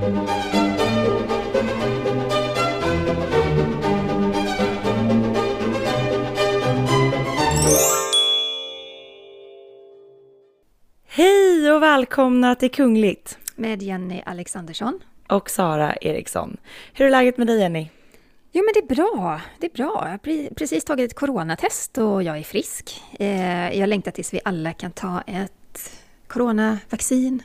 Hej och välkomna till Kungligt! Med Jenny Alexandersson. Och Sara Eriksson. Hur är läget med dig Jenny? Jo men det är bra, det är bra. Jag har precis tagit ett coronatest och jag är frisk. Eh, jag längtar tills vi alla kan ta ett coronavaccin.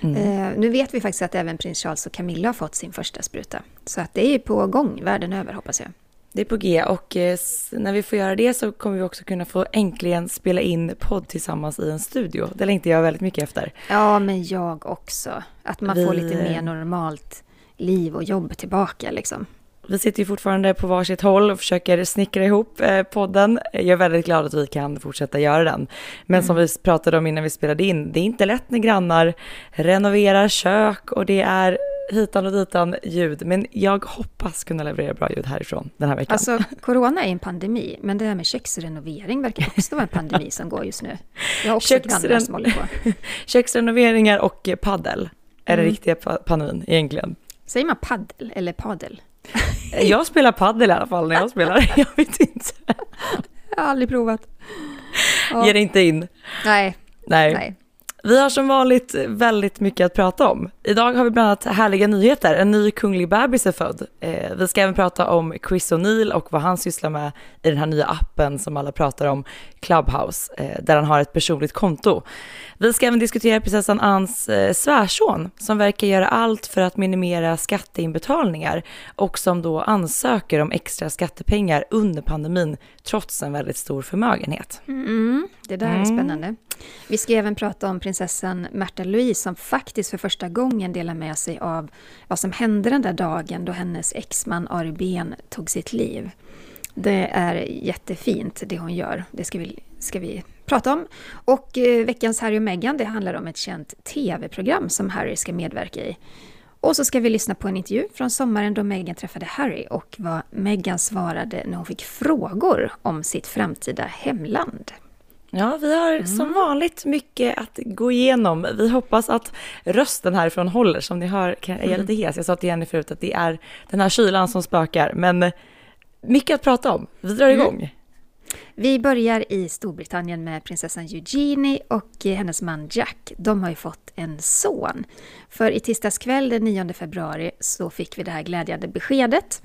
Mm. Eh, nu vet vi faktiskt att även prins Charles och Camilla har fått sin första spruta. Så att det är på gång världen över hoppas jag. Det är på G och eh, när vi får göra det så kommer vi också kunna få äntligen spela in podd tillsammans i en studio. Det längtar jag väldigt mycket efter. Ja, men jag också. Att man vi... får lite mer normalt liv och jobb tillbaka liksom. Vi sitter ju fortfarande på varsitt håll och försöker snickra ihop eh, podden. Jag är väldigt glad att vi kan fortsätta göra den. Men mm. som vi pratade om innan vi spelade in, det är inte lätt när grannar renoverar kök och det är hitan och ditan ljud. Men jag hoppas kunna leverera bra ljud härifrån den här veckan. Alltså, corona är en pandemi, men det här med köksrenovering verkar också vara en pandemi som går just nu. Jag har också Köksren... grannar som håller på. Köksrenoveringar och paddel är mm. den riktiga pandemin egentligen. Säger man paddel eller padel? Jag spelar paddel i alla fall när jag spelar, jag vet inte. Jag har aldrig provat. Ja. Ge dig inte in. Nej. Nej. Nej. Vi har som vanligt väldigt mycket att prata om. Idag har vi bland annat härliga nyheter. En ny kunglig bebis är född. Eh, vi ska även prata om Chris O'Neill och vad han sysslar med i den här nya appen som alla pratar om, Clubhouse, eh, där han har ett personligt konto. Vi ska även diskutera prinsessan Anns eh, svärson som verkar göra allt för att minimera skatteinbetalningar och som då ansöker om extra skattepengar under pandemin trots en väldigt stor förmögenhet. Mm, det där är mm. spännande. Vi ska även prata om prinsessan Märta Louise som faktiskt för första gången delar med sig av vad som hände den där dagen då hennes exman Ari Ben tog sitt liv. Det är jättefint det hon gör. Det ska vi, ska vi prata om. Och eh, veckans Harry och Meghan, det handlar om ett känt tv-program som Harry ska medverka i. Och så ska vi lyssna på en intervju från sommaren då Meghan träffade Harry och vad Meghan svarade när hon fick frågor om sitt framtida hemland. Ja, vi har mm. som vanligt mycket att gå igenom. Vi hoppas att rösten härifrån håller. Som ni hör kan jag är lite hes. Jag sa till Jenny förut att det är den här kylan som spökar. Men mycket att prata om. Vi drar mm. igång. Mm. Vi börjar i Storbritannien med prinsessan Eugenie och hennes man Jack. De har ju fått en son. För i tisdags kväll den 9 februari så fick vi det här glädjande beskedet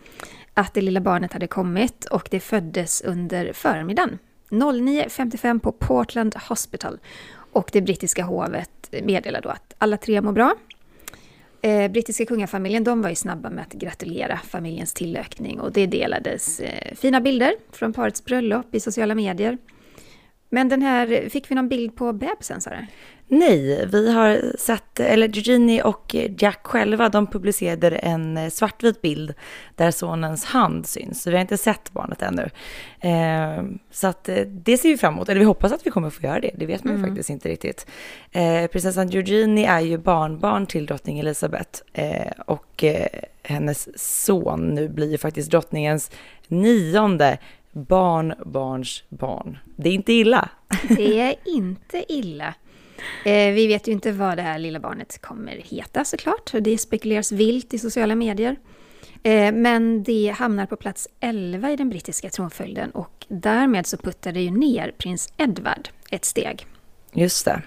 att det lilla barnet hade kommit och det föddes under förmiddagen 09.55 på Portland Hospital. Och det brittiska hovet meddelar då att alla tre mår bra. Eh, brittiska kungafamiljen de var ju snabba med att gratulera familjens tillökning och det delades eh, fina bilder från parets bröllop i sociala medier. Men den här, fick vi någon bild på bebisen sa du? Nej, vi har sett, eller Eugenie och Jack själva, de publicerade en svartvit bild där sonens hand syns. Så vi har inte sett barnet ännu. Eh, så att eh, det ser vi fram emot, eller vi hoppas att vi kommer få göra det. Det vet man mm. faktiskt inte riktigt. Eh, prinsessan Eugenie är ju barnbarn till drottning Elizabeth eh, och eh, hennes son nu blir ju faktiskt drottningens nionde barnbarns barn. Det är inte illa. Det är inte illa. Eh, vi vet ju inte vad det här lilla barnet kommer heta såklart. Det spekuleras vilt i sociala medier. Eh, men det hamnar på plats 11 i den brittiska tronföljden och därmed så puttar det ju ner prins Edward ett steg. Just det.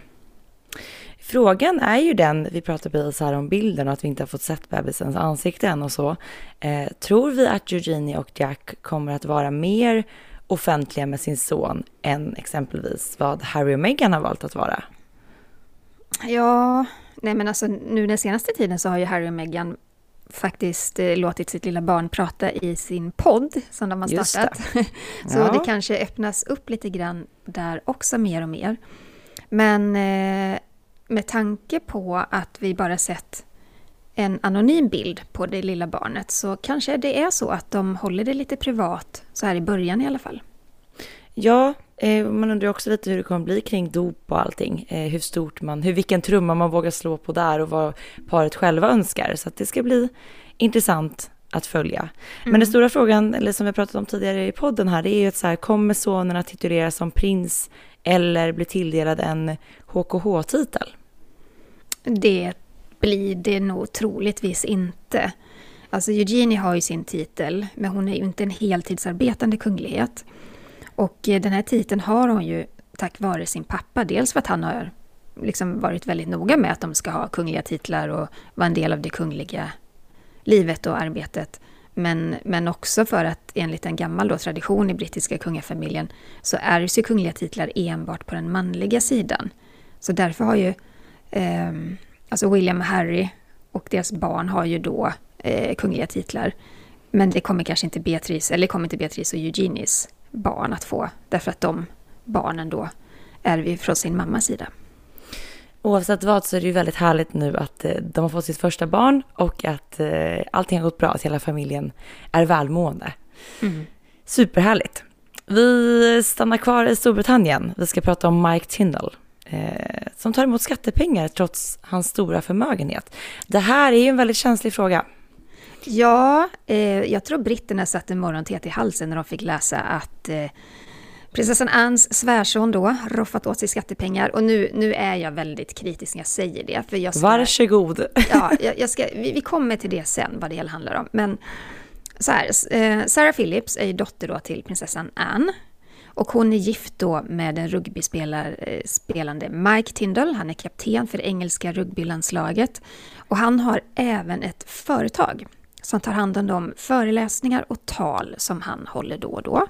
Frågan är ju den, vi pratar precis här om bilden och att vi inte har fått sett bebisens ansikte än och så. Eh, tror vi att Eugenie och Jack kommer att vara mer offentliga med sin son än exempelvis vad Harry och Meghan har valt att vara? Ja, nej men alltså nu den senaste tiden så har ju Harry och Meghan faktiskt eh, låtit sitt lilla barn prata i sin podd som de har startat. Det. så ja. det kanske öppnas upp lite grann där också mer och mer. Men eh, med tanke på att vi bara sett en anonym bild på det lilla barnet så kanske det är så att de håller det lite privat, så här i början i alla fall. Ja, eh, man undrar också lite hur det kommer bli kring dop och allting. Eh, hur stort man, hur, vilken trumma man vågar slå på där och vad paret själva önskar. Så att det ska bli intressant att följa. Mm. Men den stora frågan, eller som vi pratat om tidigare i podden här, det är ju att så här, kommer sonen att tituleras som prins eller bli tilldelad en HKH-titel? Det blir det nog troligtvis inte. Alltså Eugenie har ju sin titel, men hon är ju inte en heltidsarbetande kunglighet. Och eh, den här titeln har hon ju tack vare sin pappa. Dels för att han har liksom varit väldigt noga med att de ska ha kungliga titlar och vara en del av det kungliga livet och arbetet. Men, men också för att enligt en gammal då, tradition i brittiska kungafamiljen så ärvs ju kungliga titlar enbart på den manliga sidan. Så därför har ju eh, alltså William och Harry och deras barn har ju då eh, kungliga titlar. Men det kommer kanske inte Beatrice, eller kommer inte Beatrice och Eugenies barn att få, därför att de barnen då ärver från sin mammas sida. Oavsett vad så är det ju väldigt härligt nu att eh, de har fått sitt första barn och att eh, allting har gått bra, att hela familjen är välmående. Mm. Superhärligt. Vi stannar kvar i Storbritannien. Vi ska prata om Mike Tyndall eh, som tar emot skattepengar trots hans stora förmögenhet. Det här är ju en väldigt känslig fråga. Ja, eh, jag tror britterna satte morgontet i halsen när de fick läsa att eh, prinsessan Anns svärson då roffat åt sig skattepengar. Och nu, nu är jag väldigt kritisk när jag säger det. För jag ska, Varsågod. Ja, jag, jag ska, vi, vi, kommer till det sen, vad det hela handlar om. Men så här, eh, Sarah Phillips är ju dotter då till prinsessan Anne. Och hon är gift då med den rugbyspelande eh, Mike Tyndall. Han är kapten för det engelska rugbylandslaget. Och han har även ett företag som tar hand om de föreläsningar och tal som han håller då och då.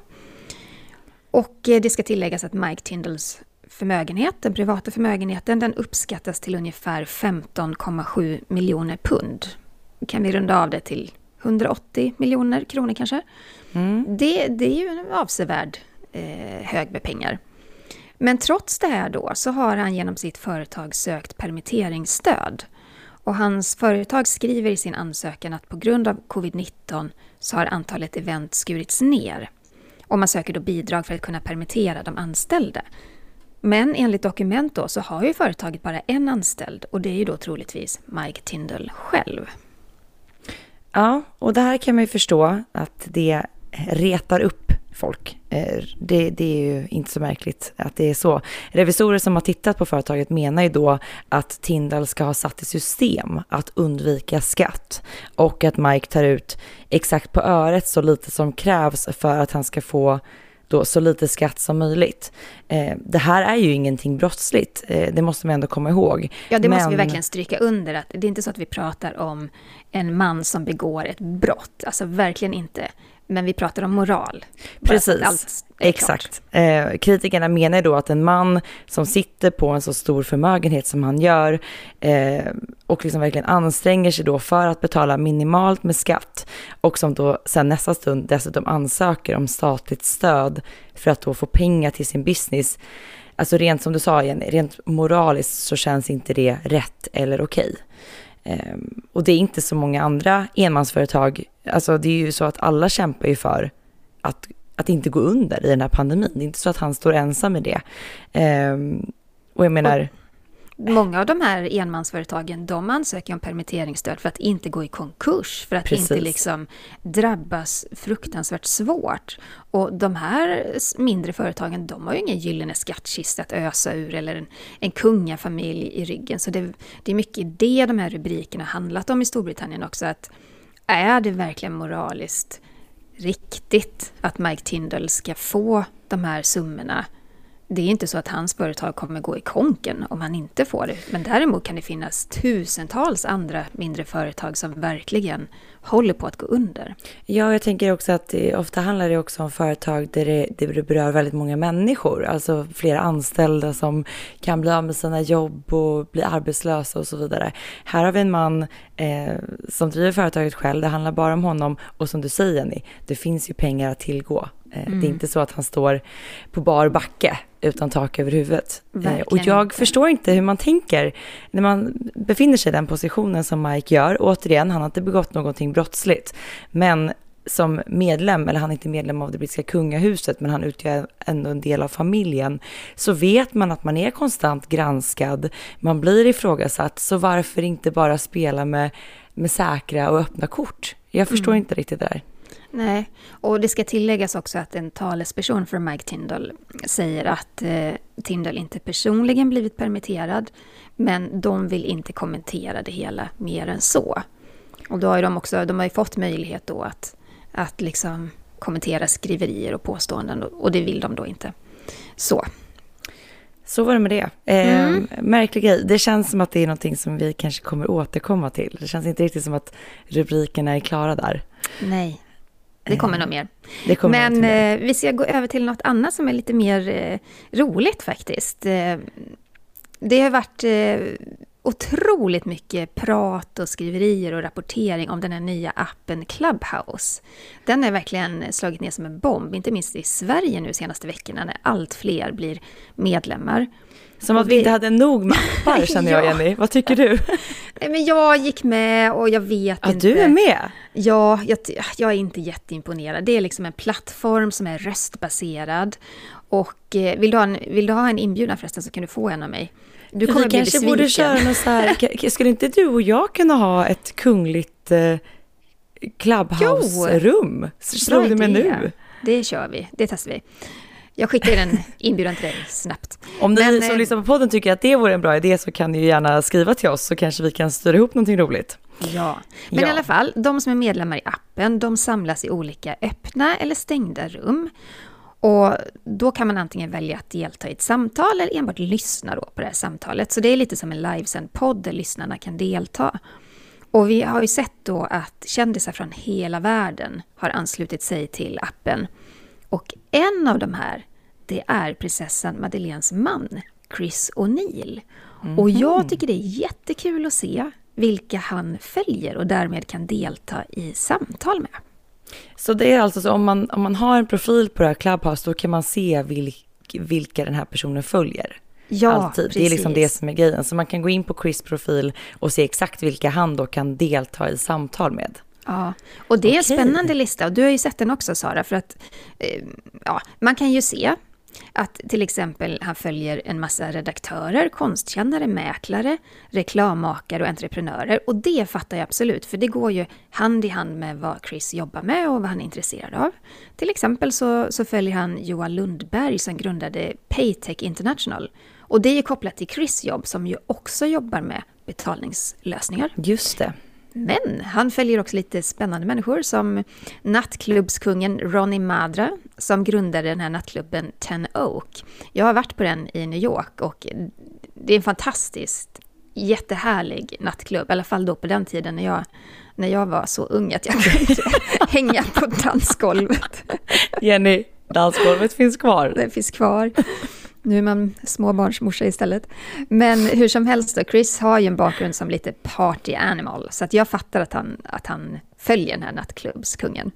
Och eh, det ska tilläggas att Mike Tyndalls förmögenhet, den privata förmögenheten, den uppskattas till ungefär 15,7 miljoner pund. Kan vi runda av det till 180 miljoner kronor kanske? Mm. Det, det är ju en avsevärd eh, hög med pengar. Men trots det här då så har han genom sitt företag sökt permitteringsstöd. Och hans företag skriver i sin ansökan att på grund av covid-19 så har antalet event skurits ner. Och man söker då bidrag för att kunna permittera de anställda. Men enligt dokument då så har ju företaget bara en anställd och det är ju då troligtvis Mike Tindall själv. Ja, och det här kan man ju förstå att det retar upp folk. Eh, det, det, är ju inte så märkligt att det är så. Revisorer som har tittat på företaget menar ju då att Tindall ska ha satt i system att undvika skatt och att Mike tar ut exakt på öret så lite som krävs för att han ska få då så lite skatt som möjligt. Eh, det här är ju ingenting brottsligt, eh, det måste man ändå komma ihåg. Ja, det Men... måste vi verkligen stryka under, att det är inte så att vi pratar om en man som begår ett brott, alltså verkligen inte men vi pratar om moral. Precis, exakt. Eh, kritikerna menar då att en man som sitter på en så stor förmögenhet som han gör eh, och liksom verkligen anstränger sig då för att betala minimalt med skatt och som då sen nästa stund dessutom ansöker om statligt stöd för att då få pengar till sin business. Alltså rent som du sa igen, rent moraliskt så känns inte det rätt eller okej. Okay. Ehm, och det är inte så många andra enmansföretag, alltså det är ju så att alla kämpar ju för att, att inte gå under i den här pandemin. Det är inte så att han står ensam med det. Ehm, och jag menar... Och Många av de här enmansföretagen de ansöker om permitteringsstöd för att inte gå i konkurs, för att Precis. inte liksom drabbas fruktansvärt svårt. Och de här mindre företagen, de har ju ingen gyllene skattkista att ösa ur eller en, en kungafamilj i ryggen. Så det, det är mycket det de här rubrikerna handlat om i Storbritannien också. Att är det verkligen moraliskt riktigt att Mike Tyndall ska få de här summorna det är inte så att hans företag kommer gå i konken om han inte får det. Men däremot kan det finnas tusentals andra mindre företag som verkligen håller på att gå under. Ja, jag tänker också att det, ofta handlar det också om företag där det, det berör väldigt många människor. Alltså flera anställda som kan bli av med sina jobb och bli arbetslösa och så vidare. Här har vi en man eh, som driver företaget själv. Det handlar bara om honom och som du säger Jenny, det finns ju pengar att tillgå. Mm. Det är inte så att han står på bar backe utan tak över huvudet. Eh, Verkligen och jag inte. förstår inte hur man tänker när man befinner sig i den positionen som Mike gör. Återigen, han har inte begått någonting brottsligt. Men som medlem, eller han är inte medlem av det brittiska kungahuset, men han utgör ändå en del av familjen, så vet man att man är konstant granskad, man blir ifrågasatt, så varför inte bara spela med, med säkra och öppna kort? Jag förstår mm. inte riktigt det där. Nej, och det ska tilläggas också att en talesperson för Mike Tindall säger att eh, Tindall inte personligen blivit permitterad, men de vill inte kommentera det hela mer än så. Och då har de också, de har ju fått möjlighet då att, att liksom kommentera skriverier och påståenden och det vill de då inte. Så. Så var det med det. Eh, mm. Märklig grej. Det känns som att det är någonting som vi kanske kommer återkomma till. Det känns inte riktigt som att rubrikerna är klara där. Nej, det kommer nog mer. Kommer Men eh, vi ska gå över till något annat som är lite mer eh, roligt faktiskt. Eh, det har varit otroligt mycket prat och skriverier och rapportering om den här nya appen Clubhouse. Den har verkligen slagit ner som en bomb, inte minst i Sverige nu senaste veckorna när allt fler blir medlemmar. Som att vi inte hade nog med appar känner jag Jenny. Vad tycker du? Nej, men jag gick med och jag vet ja, inte. Du är med? Ja, jag, jag, är inte jätteimponerad. Det är liksom en plattform som är röstbaserad. Och eh, vill, du ha en, vill du ha en inbjudan förresten så kan du få en av mig. Du kommer Vi bli kanske besviken. borde köra något så här, skulle inte du och jag kunna ha ett kungligt eh, clubhouse-rum? Slog du med nu? Det kör vi, det testar vi. Jag skickar en inbjudan till dig snabbt. Om ni Men, som eh, lyssnar på podden tycker att det vore en bra idé så kan ni ju gärna skriva till oss så kanske vi kan styra ihop någonting roligt. Ja, men ja. i alla fall, de som är medlemmar i appen, de samlas i olika öppna eller stängda rum. Och då kan man antingen välja att delta i ett samtal eller enbart lyssna då på det här samtalet. Så det är lite som en livesänd podd där lyssnarna kan delta. Och vi har ju sett då att kändisar från hela världen har anslutit sig till appen. Och en av de här, det är prinsessan Madeleines man, Chris O'Neill. Mm -hmm. Och jag tycker det är jättekul att se vilka han följer och därmed kan delta i samtal med. Så det är alltså så om man, om man har en profil på det här Clubhouse då kan man se vilk, vilka den här personen följer? Ja, Alltid. Precis. Det är liksom det som är grejen. Så man kan gå in på Chris profil och se exakt vilka han då kan delta i samtal med. Ja, och det är en spännande lista och du har ju sett den också Sara, för att eh, ja, man kan ju se att till exempel han följer en massa redaktörer, konstkännare, mäklare, reklammakare och entreprenörer. Och det fattar jag absolut, för det går ju hand i hand med vad Chris jobbar med och vad han är intresserad av. Till exempel så, så följer han Johan Lundberg som grundade Paytech International. Och det är ju kopplat till Chris jobb som ju också jobbar med betalningslösningar. Just det. Men han följer också lite spännande människor som nattklubbskungen Ronnie Madra som grundade den här nattklubben Ten Oak. Jag har varit på den i New York och det är en fantastiskt jättehärlig nattklubb, i alla fall då på den tiden när jag, när jag var så ung att jag kunde hänga på dansgolvet. Jenny, dansgolvet finns kvar. Det finns kvar. Nu är man småbarnsmorsa istället. Men hur som helst då, Chris har ju en bakgrund som lite party animal. Så att jag fattar att han, att han följer den här nattklubbskungen.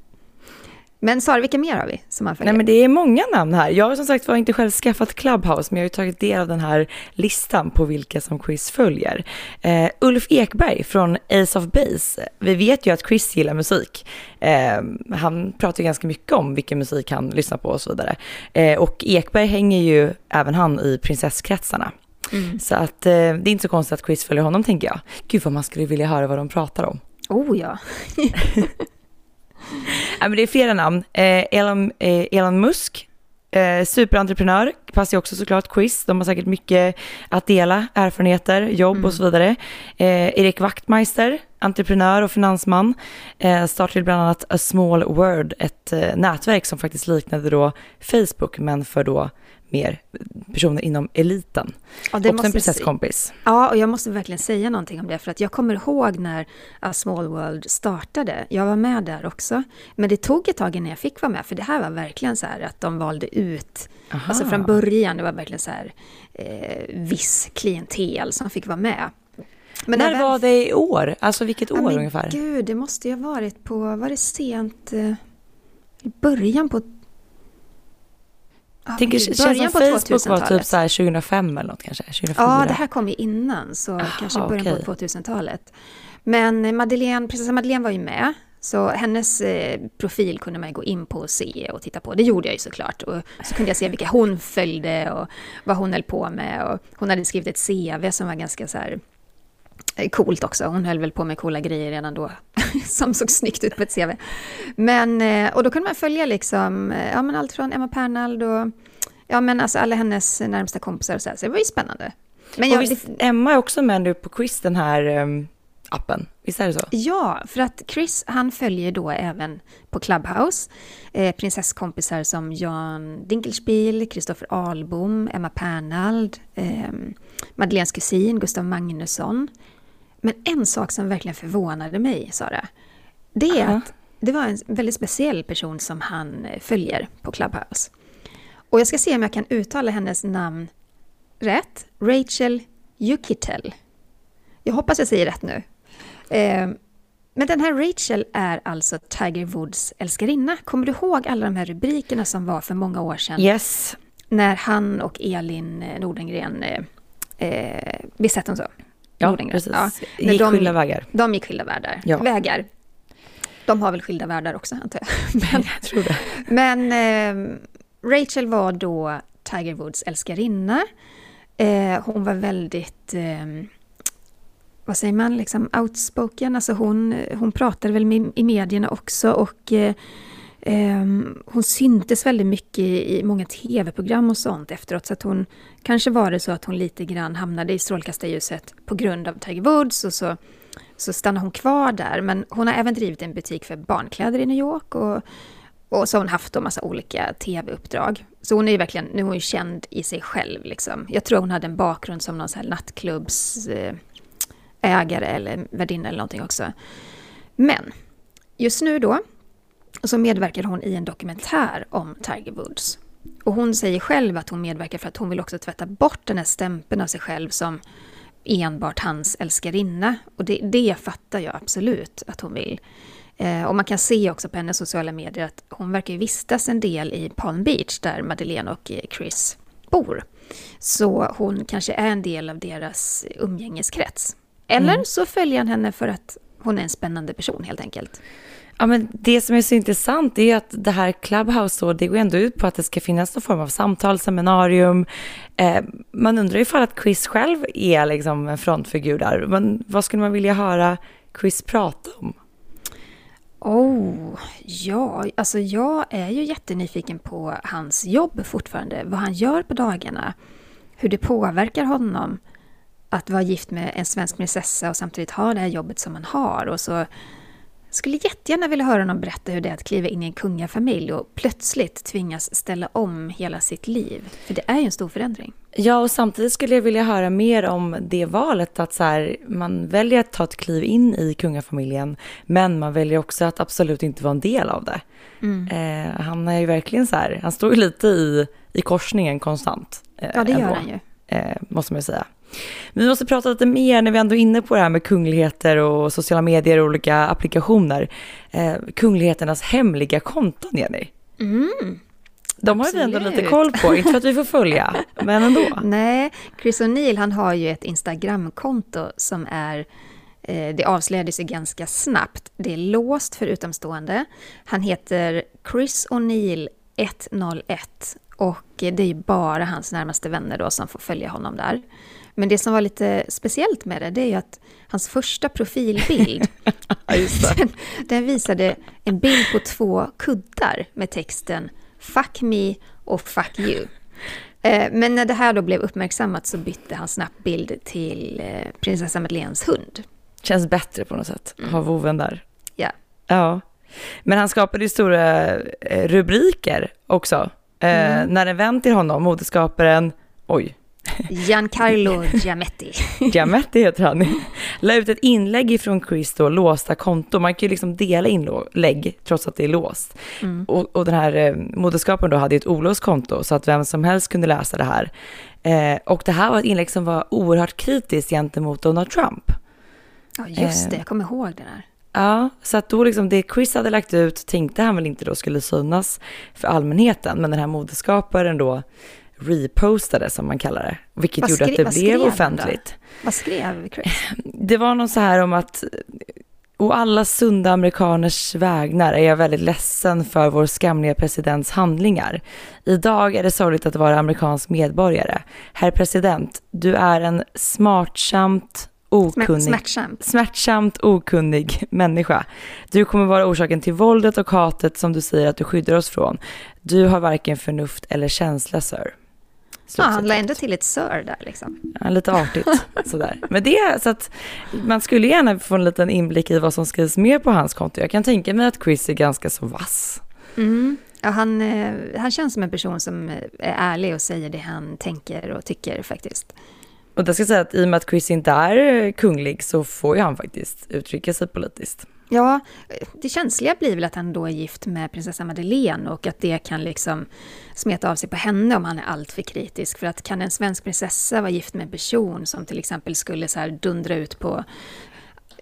Men Sara, vilka mer har vi som han följer? Nej men det är många namn här. Jag har som sagt var inte själv skaffat Clubhouse, men jag har ju tagit del av den här listan på vilka som Chris följer. Uh, Ulf Ekberg från Ace of Base. Vi vet ju att Chris gillar musik. Uh, han pratar ju ganska mycket om vilken musik han lyssnar på och så vidare. Uh, och Ekberg hänger ju även han i prinsesskretsarna. Mm. Så att det är inte så konstigt att Chris följer honom tänker jag. Gud vad man skulle vilja höra vad de pratar om. Oh ja. ja, men det är flera namn. Eh, Elon, eh, Elon Musk, eh, superentreprenör, passar ju också såklart quiz. De har säkert mycket att dela, erfarenheter, jobb mm. och så vidare. Eh, Erik Wachtmeister, entreprenör och finansman, eh, startade bland annat A Small World, ett eh, nätverk som faktiskt liknade då Facebook, men för då mer personer inom eliten. Ja, och en prinsesskompis. Ja, och jag måste verkligen säga någonting om det, för att jag kommer ihåg när A Small World startade. Jag var med där också, men det tog ett tag innan jag fick vara med, för det här var verkligen så här att de valde ut, Aha. alltså från början, det var verkligen så här eh, viss klientel som fick vara med. Men när var det i år? Alltså vilket år ja, ungefär? Gud, det måste ju ha varit på, var det sent, eh, i början på Ah, Tänker, känns som Facebook var typ så 2005 eller något kanske? 2004. Ja, det här kom ju innan, så Aha, kanske början okay. på 2000-talet. Men Madeleine, prinsessa Madeleine var ju med, så hennes eh, profil kunde man gå in på och se och titta på. Det gjorde jag ju såklart. Och så kunde jag se vilka hon följde och vad hon höll på med. Och hon hade skrivit ett CV som var ganska så här Coolt också, hon höll väl på med coola grejer redan då, som såg snyggt ut på ett CV. Men, eh, och då kunde man följa liksom, eh, ja men allt från Emma Pernald och, ja men alltså alla hennes närmsta kompisar och så här, så det var ju spännande. Men jag, visst, Emma är också med nu på quiz, den här um, appen. Visst är det så? Ja, för att Chris han följer då även på Clubhouse eh, prinsesskompisar som Jan Dinkelspiel, Kristoffer Albom, Emma Pernald, eh, Madeleines kusin Gustav Magnusson. Men en sak som verkligen förvånade mig, Sara, det är uh -huh. att det var en väldigt speciell person som han eh, följer på Clubhouse. Och jag ska se om jag kan uttala hennes namn rätt. Rachel Yukitel. Jag hoppas jag säger rätt nu. Eh, men den här Rachel är alltså Tiger Woods älskarinna. Kommer du ihåg alla de här rubrikerna som var för många år sedan? Yes. När han och Elin Nordengren, eh, eh visst hette hon så? Ja, precis. Ja. Gick de, skilda vägar. De gick skilda vägar. Ja. vägar. De har väl skilda världar också, antar jag. Men, jag tror det. Men eh, Rachel var då Tiger Woods älskarinna. Eh, hon var väldigt, eh, vad säger man, liksom outspoken. Alltså hon, hon pratade väl med, i medierna också och eh, Ehm, hon syntes väldigt mycket i många tv-program och sånt efteråt. Så att hon, kanske var det så att hon lite grann hamnade i strålkastarljuset på grund av Tiger Woods och så, så stannade hon kvar där. Men hon har även drivit en butik för barnkläder i New York och och så har hon haft en massa olika tv-uppdrag. Så hon är ju verkligen, nu är hon ju känd i sig själv liksom. Jag tror hon hade en bakgrund som någon sån här nattklubbsägare eh, eller värdinna eller någonting också. Men just nu då så medverkar hon i en dokumentär om Tiger Woods. Och hon säger själv att hon medverkar för att hon vill också tvätta bort den här stämpeln av sig själv som enbart hans älskarinna. Och det, det fattar jag absolut att hon vill. Eh, och man kan se också på hennes sociala medier att hon verkar vistas en del i Palm Beach där Madeleine och eh, Chris bor. Så hon kanske är en del av deras umgängeskrets. Eller mm. så följer han henne för att hon är en spännande person helt enkelt. Ja, men det som är så intressant är att det här Clubhouse då, det går ändå ut på att det ska finnas någon form av samtal, seminarium. Eh, man undrar ifall att Chris själv är liksom en frontfigur där. Men vad skulle man vilja höra Chris prata om? Oh, ja, alltså jag är ju jättenyfiken på hans jobb fortfarande. Vad han gör på dagarna. Hur det påverkar honom att vara gift med en svensk prinsessa och samtidigt ha det här jobbet som han har. Och så skulle jättegärna vilja höra honom berätta hur det är att kliva in i en kungafamilj och plötsligt tvingas ställa om hela sitt liv. För det är ju en stor förändring. Ja, och samtidigt skulle jag vilja höra mer om det valet att så här, man väljer att ta ett kliv in i kungafamiljen, men man väljer också att absolut inte vara en del av det. Mm. Eh, han är ju verkligen så här, han står ju lite i, i korsningen konstant. Eh, ja, det gör ändå, han ju. Eh, måste man ju säga. Vi måste prata lite mer när vi ändå är inne på det här med kungligheter och sociala medier och olika applikationer. Eh, kungligheternas hemliga konton, Jenny. Mm. De har vi ändå lite koll på, inte för att vi får följa, men ändå. Nej, Chris O'Neill han har ju ett Instagramkonto som är eh, det avslöjades ju ganska snabbt. Det är låst för utomstående. Han heter Chris O'Neill 101 och det är ju bara hans närmaste vänner då som får följa honom där. Men det som var lite speciellt med det, det är ju att hans första profilbild, den, den visade en bild på två kuddar med texten Fuck me och fuck you. Eh, men när det här då blev uppmärksammat så bytte han snabbt bild till eh, prinsessa Madeleines hund. Känns bättre på något sätt, ha mm. voven där. Ja. Ja. Men han skapade ju stora eh, rubriker också. Mm. När en vän till honom, modeskaparen, oj, Giancarlo Giametti. Giametti heter han. La ut ett inlägg ifrån Chris då, låsta konto. Man kan ju liksom dela inlägg trots att det är låst. Mm. Och, och, den här eh, då hade ju ett olåst konto så att vem som helst kunde läsa det här. Eh, och det här var ett inlägg som var oerhört kritiskt gentemot Donald Trump. Ja, just det. Eh, jag kommer ihåg det där. Ja, så att då liksom det Chris hade lagt ut tänkte han väl inte då skulle synas för allmänheten, men den här modeskaparen då repostade som man kallar det, vilket vad gjorde att det blev offentligt. Vad skrev Chris? Det var något så här om att och alla sunda amerikaners vägnar är jag väldigt ledsen för vår skamliga presidents handlingar. Idag är det sorgligt att vara amerikansk medborgare. Herr president, du är en smartsamt okunnig, smärtsamt. smärtsamt okunnig människa. Du kommer vara orsaken till våldet och hatet som du säger att du skyddar oss från. Du har varken förnuft eller känsla, sir. Ja, han la ändå till ett sir där liksom. Ja, lite artigt sådär. Men det, så att man skulle gärna få en liten inblick i vad som skrivs mer på hans konto. Jag kan tänka mig att Chris är ganska så vass. Mm. Ja, han, eh, han känns som en person som är ärlig och säger det han tänker och tycker faktiskt. Och det ska säga att i och med att Chris inte är kunglig så får ju han faktiskt uttrycka sig politiskt. Ja, det känsliga blir väl att han då är gift med prinsessa Madeleine och att det kan liksom smeta av sig på henne om han är alltför kritisk. För att kan en svensk prinsessa vara gift med en person som till exempel skulle så här dundra ut på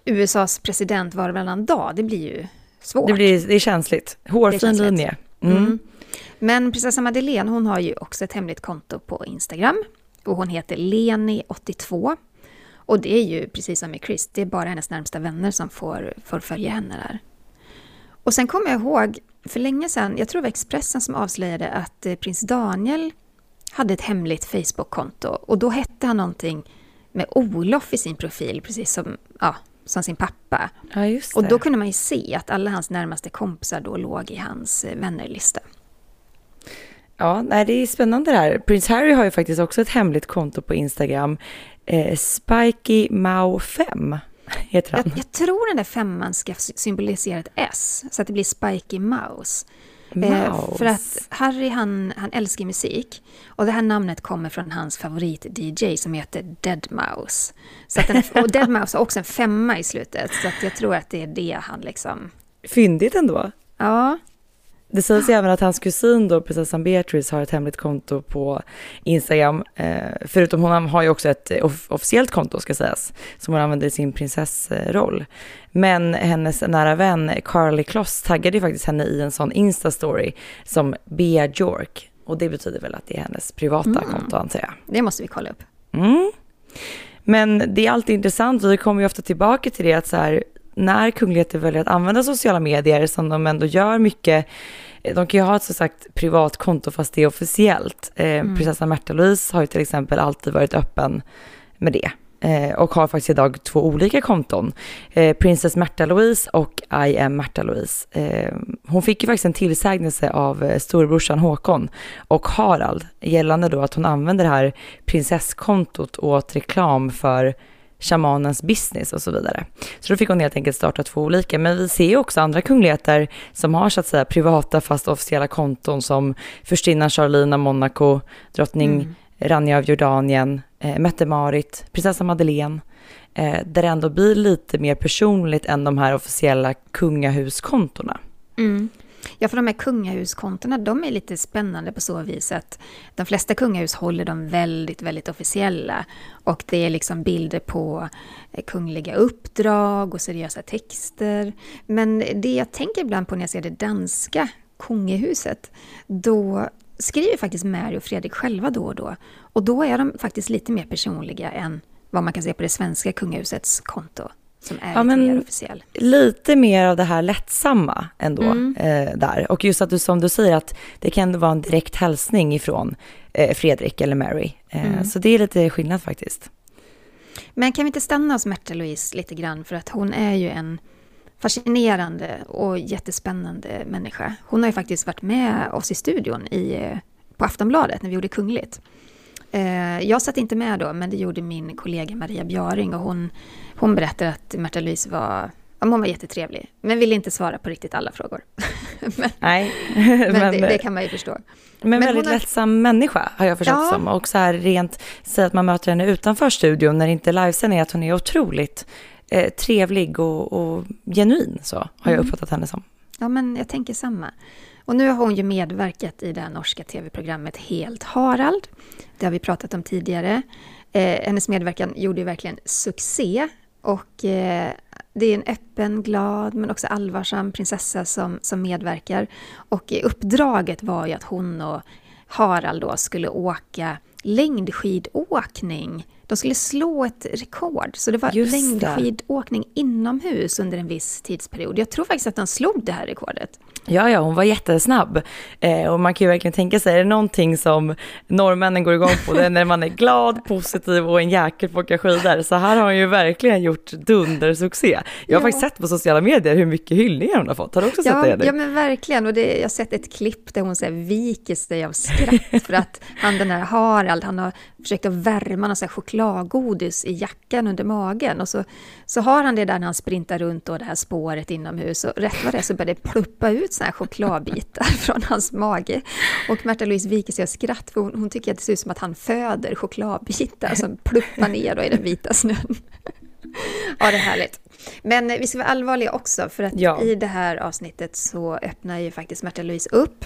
USAs president var och varannan dag, det blir ju svårt. Det, blir, det är känsligt. Hårfin linje. Mm. Mm. Men prinsessa Madeleine, hon har ju också ett hemligt konto på Instagram. Och hon heter Leni82. Och det är ju precis som med Chris, det är bara hennes närmsta vänner som får, får följa henne där. Och sen kommer jag ihåg, för länge sedan, jag tror det var Expressen som avslöjade att eh, prins Daniel hade ett hemligt Facebook-konto. Och då hette han någonting med Olof i sin profil, precis som, ja, som sin pappa. Ja. Och då kunde man ju se att alla hans närmaste kompisar då låg i hans eh, vännerlista. Ja, nej, det är spännande det här. Prins Harry har ju faktiskt också ett hemligt konto på Instagram. Eh, Spiky Mao 5 heter han. Jag, jag, tror den där femman ska symbolisera ett S, så att det blir Spiky Mouse. Eh, för att Harry han, han älskar musik och det här namnet kommer från hans favorit-DJ som heter Dead Mouse. Så att den och Dead Mouse har också en femma i slutet, så att jag tror att det är det han liksom... Fyndigt ändå. Ja. Det sägs även att hans kusin då, prinsessan Beatrice, har ett hemligt konto på Instagram. Eh, förutom hon har ju också ett off officiellt konto ska sägas, som hon använder i sin prinsessroll. Men hennes nära vän Carly Kloss taggade ju faktiskt henne i en sån Insta-story som Bea York. Och det betyder väl att det är hennes privata mm. konto antar jag. Det måste vi kolla upp. Mm. Men det är alltid intressant och vi kommer ju ofta tillbaka till det att så här, när kungligheter väljer att använda sociala medier som de ändå gör mycket, de kan ju ha ett så sagt privat konto fast det är officiellt. Eh, mm. Prinsessan Märta-Louise har ju till exempel alltid varit öppen med det eh, och har faktiskt idag två olika konton. Eh, Princess Märta-Louise och I am Märta-Louise. Eh, hon fick ju faktiskt en tillsägelse av eh, storebrorsan Håkon och Harald gällande då att hon använder det här prinsesskontot åt reklam för shamanens business och så vidare. Så då fick hon helt enkelt starta två olika. Men vi ser ju också andra kungligheter som har så att säga privata fast officiella konton som furstinnan Charlene av Monaco, drottning mm. Rania av Jordanien, eh, Mette-Marit, prinsessa Madeleine. Eh, där det ändå blir lite mer personligt än de här officiella kungahuskontona. Mm. Ja, för de här kungahuskontona, de är lite spännande på så vis att de flesta kungahus håller dem väldigt, väldigt officiella. Och det är liksom bilder på eh, kungliga uppdrag och seriösa texter. Men det jag tänker ibland på när jag ser det danska kungahuset, då skriver faktiskt Mary och Fredrik själva då och då. Och då är de faktiskt lite mer personliga än vad man kan se på det svenska kungahusets konto som är ja, lite mer officiell. Lite mer av det här lättsamma ändå mm. eh, där. Och just att du som du säger att det kan vara en direkt hälsning ifrån eh, Fredrik eller Mary. Eh, mm. Så det är lite skillnad faktiskt. Men kan vi inte stanna hos Märta-Louise lite grann? För att hon är ju en fascinerande och jättespännande människa. Hon har ju faktiskt varit med oss i studion i, eh, på Aftonbladet när vi gjorde Kungligt. Eh, jag satt inte med då, men det gjorde min kollega Maria Bjaring och hon, hon berättade att Märta Louise var hon var jättetrevlig, men ville inte svara på riktigt alla frågor. men, Nej, men, men det, det, kan man ju förstå. Men, men väldigt har... lättsam människa har jag förstått ja. som. Och så här rent, säg att man möter henne utanför studion när det inte är livesändning, att hon är otroligt eh, trevlig och, och, genuin, så har jag mm. uppfattat henne som. Ja, men jag tänker samma. Och nu har hon ju medverkat i det norska tv-programmet Helt Harald. Det har vi pratat om tidigare. Eh, hennes medverkan gjorde ju verkligen succé. Och eh, det är en öppen, glad men också allvarsam prinsessa som, som medverkar. Och uppdraget var ju att hon och Harald då skulle åka längdskidåkning de skulle slå ett rekord. Så det var Just det. längdskidåkning inomhus under en viss tidsperiod. Jag tror faktiskt att de slog det här rekordet. Ja, ja, hon var jättesnabb. Eh, och man kan ju verkligen tänka sig, är det någonting som norrmännen går igång på, det är när man är glad, positiv och en jäkel på att åka skidor. Så här har hon ju verkligen gjort dundersuccé. Jag har Ja. faktiskt sett på sociala medier hur mycket hyllningar hon har fått. Har du också sett Ja, det? Jenny? ja men verkligen. Och det, jag har sett ett klipp där hon så här, viker sig av skratt för att han den här Harald, han har försökt att värma någon chokladgodis i jackan under magen. Och så, så har han det där när han sprintar runt och det här spåret inomhus. Och rätt vad det så börjar det pluppa ut såna här chokladbitar från hans mage. Och Märta Louise viker sig av skratt för hon, hon tycker att det ser ut som att han föder chokladbitar som pluppar ner då i den vita snön. Ja, det är härligt. Men vi ska vara allvarliga också, för att Ja. i det här avsnittet så öppnar ju faktiskt Märta Louise upp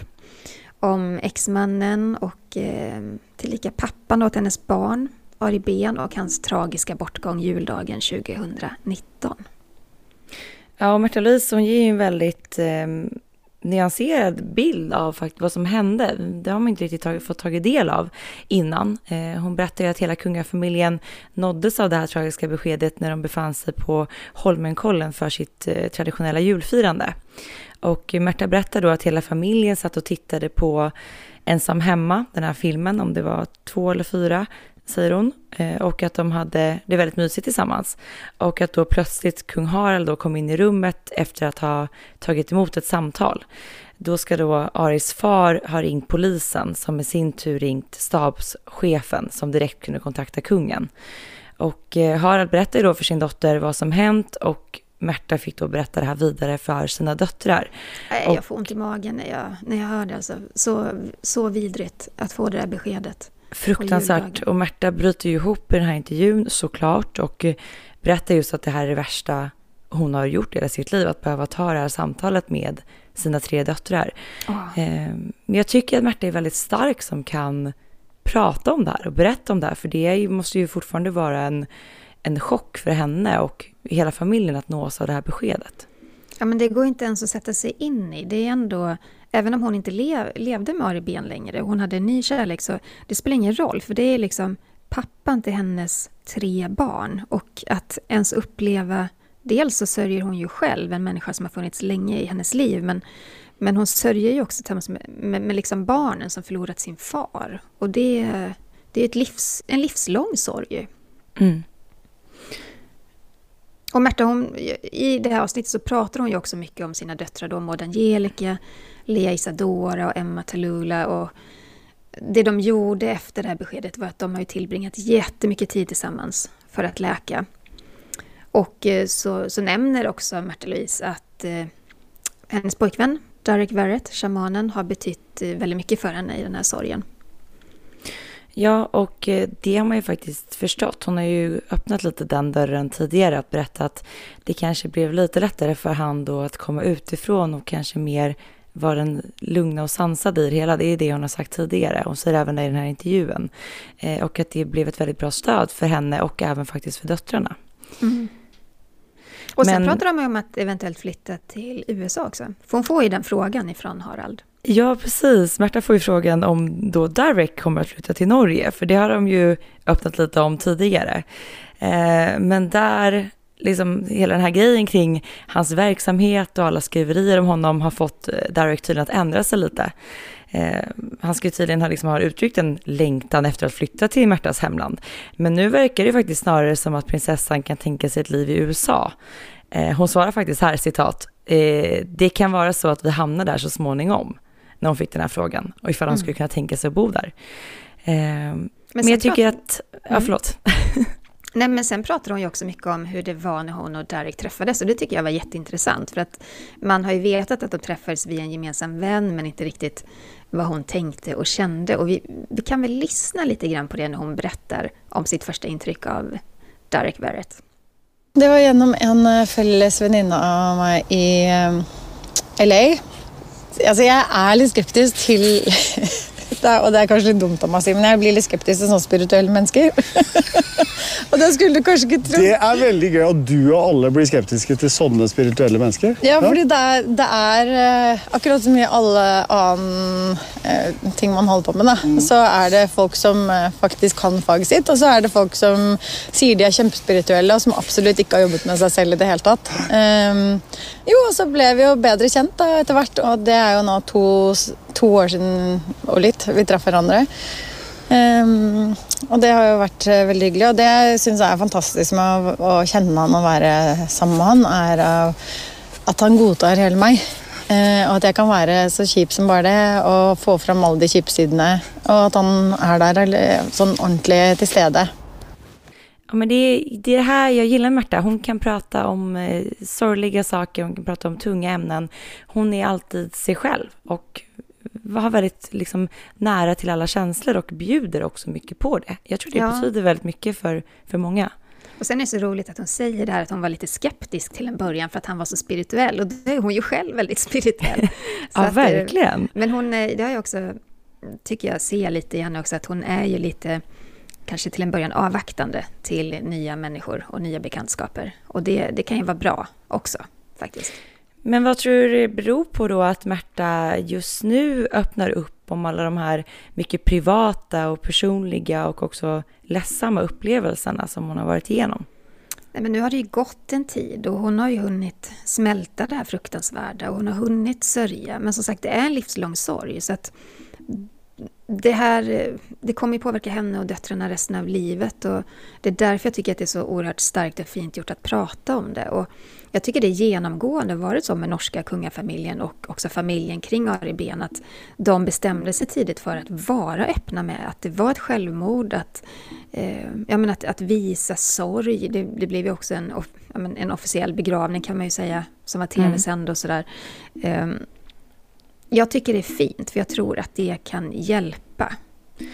om exmannen och eh, tillika pappan åt hennes barn, Ari Ben, och hans tragiska bortgång juldagen 2019. Ja, och Märta Louise hon ger ju en väldigt eh, nyanserad bild av faktiskt vad som hände. Det har man inte riktigt tag fått tagit del av innan. Eh, hon berättar ju att hela kungafamiljen nåddes av det här tragiska beskedet när de befann sig på Holmenkollen för sitt eh, traditionella julfirande. Och Märta berättar då att hela familjen satt och tittade på Ensam hemma, den här filmen, om det var två eller fyra, säger hon. Eh, och att de hade det väldigt mysigt tillsammans. Och att då plötsligt kung Harald då kom in i rummet efter att ha tagit emot ett samtal. Då ska då Aris far ha ringt polisen som i sin tur ringt stabschefen som direkt kunde kontakta kungen. Och eh, Harald berättar då för sin dotter vad som hänt och Märta fick då berätta det här vidare för sina döttrar. Och- Jag får ont i magen när jag, när jag hör det. Alltså. Så, så vidrigt att få det där beskedet. Fruktansvärt. Och Märta bryter ju ihop i den här intervjun såklart och eh, berättar just att det här är det värsta hon har gjort i hela sitt liv, att behöva ta det här samtalet med sina tre döttrar. Eh, Men jag tycker att Märta är väldigt stark som kan prata om det här och berätta om det här, för det måste ju fortfarande vara en, en chock för henne och hela familjen att nås av det här beskedet. Ja, men det går inte ens att sätta sig in i. Det är ändå, även om hon inte lev, levde med Ari Ben längre, hon hade en ny kärlek, så det spelar ingen roll, för det är liksom pappan till hennes tre barn. Och att ens uppleva, dels så sörjer hon ju själv, en människa som har funnits länge i hennes liv, men, men hon sörjer ju också tillsammans med, med, med liksom barnen som förlorat sin far. Och det, det är ett livs, en livslång sorg. Mm. Och Märta, hon, i det här avsnittet så pratar hon ju också mycket om sina döttrar då, Maud Angelica, Lea Isadora och Emma Talula. Och det de gjorde efter det här beskedet var att de har ju tillbringat jättemycket tid tillsammans för att läka. Och eh, så, så nämner också Märta Louise att eh, hennes pojkvän, Derek Verrett, shamanen, har betytt eh, väldigt mycket för henne i den här sorgen. Ja, och eh, det har man ju faktiskt förstått. Hon har ju öppnat lite den dörren tidigare att berätta att det kanske blev lite lättare för han då att komma utifrån och kanske mer vara den lugna och sansade i det hela. Det är det hon har sagt tidigare. Hon säger även det i den här intervjun. Eh, och att det blev ett väldigt bra stöd för henne och även faktiskt för döttrarna. Och sen Men- pratar de om att eventuellt flytta till USA också. För hon får ju den frågan ifrån Harald. Ja, precis. Märta får ju frågan om då Direct kommer att flytta till Norge, för det har de ju öppnat lite om tidigare. Eh, men där, liksom hela den här grejen kring hans verksamhet och alla skriverier om honom har fått eh, Direct tydligen att ändra sig lite. Eh, han ska ju tydligen ha, liksom, ha uttryckt en längtan efter att flytta till Märtas hemland. Men nu verkar det faktiskt snarare som att prinsessan kan tänka sig ett liv i USA. Eh, hon svarar faktiskt här, citat, eh, det kan vara så att vi hamnar där så småningom, när hon fick den här frågan, och ifall hon skulle kunna tänka sig att bo där. Eh, men, sen jag tycker pratar- att, ja Mm. förlåt. Nej, men sen pratar hon ju också mycket om hur det var när hon och Derek träffades och det tycker jag var jätteintressant för att man har ju vetat att de träffades via en gemensam vän men inte riktigt vad hon tänkte och kände och vi, vi kan väl lyssna lite grann på det när hon berättar om sitt första intryck av Derek Verrett. Det var gjennom en eh, felles venninne av meg i eh, LA. Altså, jeg er litt skeptisk til, det er, og det er kanskje litt dumt av meg å si, men jeg blir litt skeptisk til sånne spirituelle mennesker. og det skulle du kanskje ikke tro. Det er veldig gøy at du og alle blir skeptiske til sånne spirituelle mennesker. Ja, fordi det er, det er eh, akkurat som i alle annen eh, ting man holder på med, da, så er det folk som eh, faktisk kan faget sitt, og så er det folk som sier de er kjempespirituelle, og som absolutt ikke har jobbet med seg selv i det hele tatt. Ehm, jo, og så ble vi jo bedre kjent da, etter hvert, og det er jo nå to, to år siden og litt vi traff hverandre. Um, og det har jo vært eh, veldig hyggelig, og det syns jeg er fantastisk med å, å kjenne han og være sammen med han, er at han godtar hele meg. Uh, og at jeg kan være så kjip som bare det og få fram alle de kjipe sidene. Og at han er der sånn ordentlig til stede. Ja, men det, är, det här jag gillar med Märta. Hon kan prata om eh, sorgliga saker, hon kan prata om tunga ämnen. Hon är alltid sig själv och har väldigt liksom, nära till alla känslor och bjuder också mycket på det. Jag tror det Ja. betyder väldigt mycket för, för många. Och sen är det så roligt att hon säger det här att hon var lite skeptisk till en början för att han var så spirituell. Och det är hon ju själv väldigt spirituell. Ja, att, eh, verkligen. Men hon, eh, det har jag också, tycker jag, ser lite i henne också, att hon är ju lite, kanske till en början avvaktande till nya människor och nya bekantskaper. Och det, det kan ju vara bra också, faktiskt. Men vad tror du det beror på då att Märta just nu öppnar upp om alla de här mycket privata och personliga och också ledsamma upplevelserna som hon har varit igenom? Nej, men nu har det ju gått en tid och hon har ju hunnit smälta det här fruktansvärda och hon har hunnit sörja. Men som sagt, det är en livslång sorg. Så att det här eh, det kommer ju påverka henne och döttrarna resten av livet. Och det är därför jag tycker att det är så oerhört starkt och fint gjort att prata om det. Och jag tycker det är genomgående varit så med norska kungafamiljen och också familjen kring Ari Ben att de bestämde sig tidigt för att vara öppna med att det var ett självmord, att, eh, ja, att, att visa sorg. Det, det blev ju också en, en officiell begravning kan man ju säga, som var tv-sänd och sådär. Eh, jag tycker det är fint, för jag tror att det kan hjälpa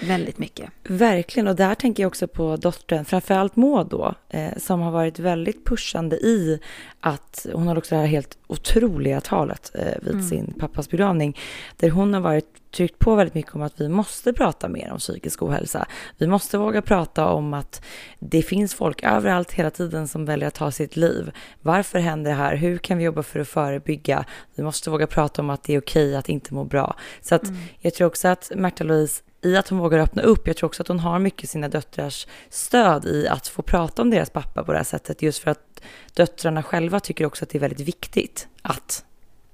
väldigt mycket. Verkligen, och där tänker jag också på dottern, framförallt Maud då, eh, som har varit väldigt pushande i att hon har också det här helt otroliga talet eh, vid sin pappas begravning, där hon har varit tryckt på väldigt mycket om att vi måste prata mer om psykisk ohälsa. Vi måste våga prata om att det finns folk överallt hela tiden som väljer att ta sitt liv. Varför händer det här? Hur kan vi jobba för att förebygga? Vi måste våga prata om att det är okej att inte må bra. Så att jag tror också att Märta Louise i att hon vågar öppna upp. Jag tror också att hon har mycket sina döttrars stöd i att få prata om deras pappa på det här sättet. Just för att döttrarna själva tycker också att det är väldigt viktigt att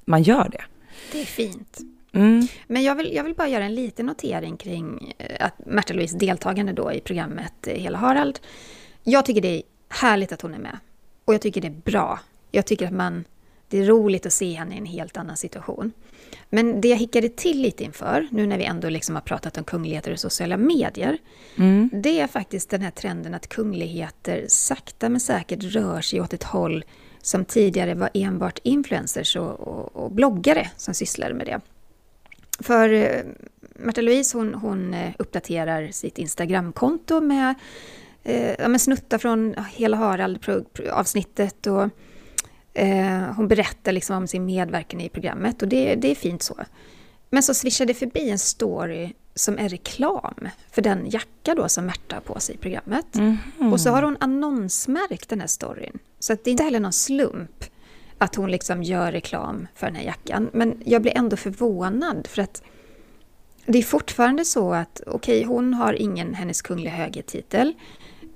man gör det. Det är fint. Mm. Men jag vill, jag vill bara göra en liten notering kring eh, att Märta Louise deltagande då i programmet eh, Hela Harald. Jag tycker det är härligt att hon är med. Och jag tycker det är bra. Jag tycker att man, det är roligt att se henne i en helt annan situation. Men det jag hickade till lite inför, nu när vi ändå liksom har pratat om kungligheter och sociala medier, det är faktiskt den här trenden att kungligheter sakta men säkert rör sig åt ett håll som tidigare var enbart influencers och, och, och bloggare som sysslade med det. För eh, Märta Louise hon, hon eh, uppdaterar sitt Instagramkonto med, eh, ja, med snuttar från Hela Harald-avsnittet och eh, hon berättar liksom om sin medverkan i programmet och det, det är fint så. Men så swishar det förbi en story som är reklam för den jacka då som Märta har på sig i programmet. Och så har hon annonsmärkt den här storyn. Så att det är inte heller någon slump att hon liksom gör reklam för den här jackan. Men jag blir ändå förvånad för att det är fortfarande så att okej, hon har ingen hennes kungliga höghetstitel.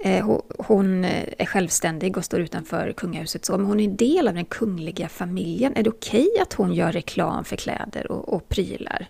Eh, hon eh, är självständig och står utanför kungahuset så, men hon är en del av den kungliga familjen. Är det okej att hon gör reklam för kläder och, och prylar?